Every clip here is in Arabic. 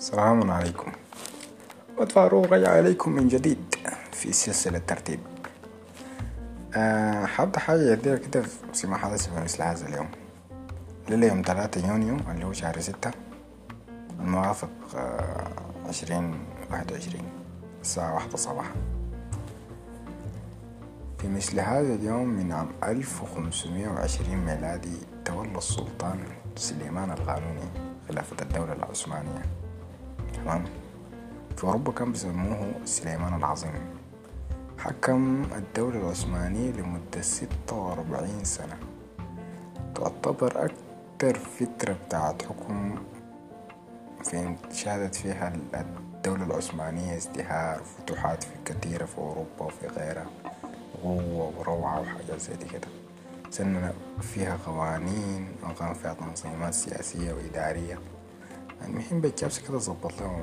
السلام عليكم. ود فاروق رجع عليكم من جديد في سلسلة ترتيب أه حابة حاجة جديدة كده فيما حدث في مثل هذا اليوم. ليلة يوم تلاتة يونيو اللي هو شهر ستة. الموافق آه، عشرين واحد وعشرين الساعة واحدة صباحا. في مثل هذا اليوم من عام ألف وخمسمائة وعشرين ميلادي تولى السلطان سليمان القانوني خلافة الدولة العثمانية. تمام؟ في أوروبا كان بيسموه سليمان العظيم. حكم الدولة العثمانية لمدة ستة وأربعين سنة. تعتبر أكتر فترة بتاعت حكم في شهدت فيها الدولة العثمانية ازدهار وفتوحات في كثيرة في أوروبا وفي غيرها. قوة وروعة وحاجات زي دي كده. سنة فيها قوانين وكان فيها تنظيمات سياسية وإدارية. المهم بالجابس كده ظبط لهم.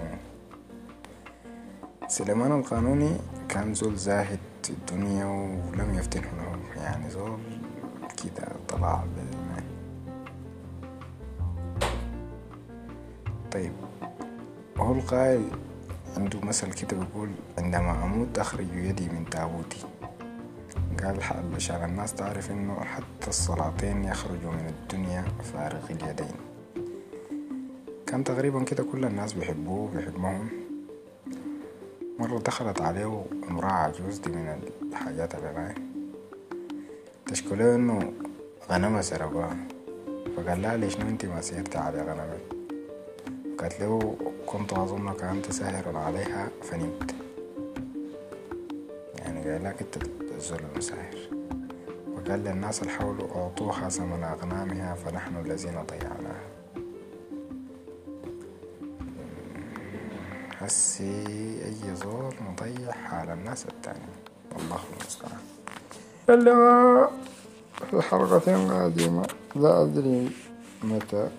سليمان القانوني كان زول زاهد الدنيا ولم يفتنه لهم يعني زول كده طلع بالماء. طيب هو القائل عنده مثل كده بيقول عندما أموت أخرج يدي من تابوتي. قال عشان الناس تعرف إنه حتى السلاطين يخرجوا من الدنيا فارغ اليدين. كان تقريبا كده كل الناس بيحبوه بيحبهم. مرة دخلت عليه امرأة عجوز دي من الحاجات اللي معي تشكله إنه غنمة سرقوها. فقال لها ليش أنت ما سيرتي على غنمك قالت له كنت أظنك أنت ساهر عليها فنمت. يعني قال لك انت الزول المساهر وقال للناس اللي حولوا أعطوها ثمن أغنامها فنحن الذين ضيعناها. هسي أي زول مضيع حال الناس التانية الله المستعان. اللي في حلقة قادمة. لا أدري متى.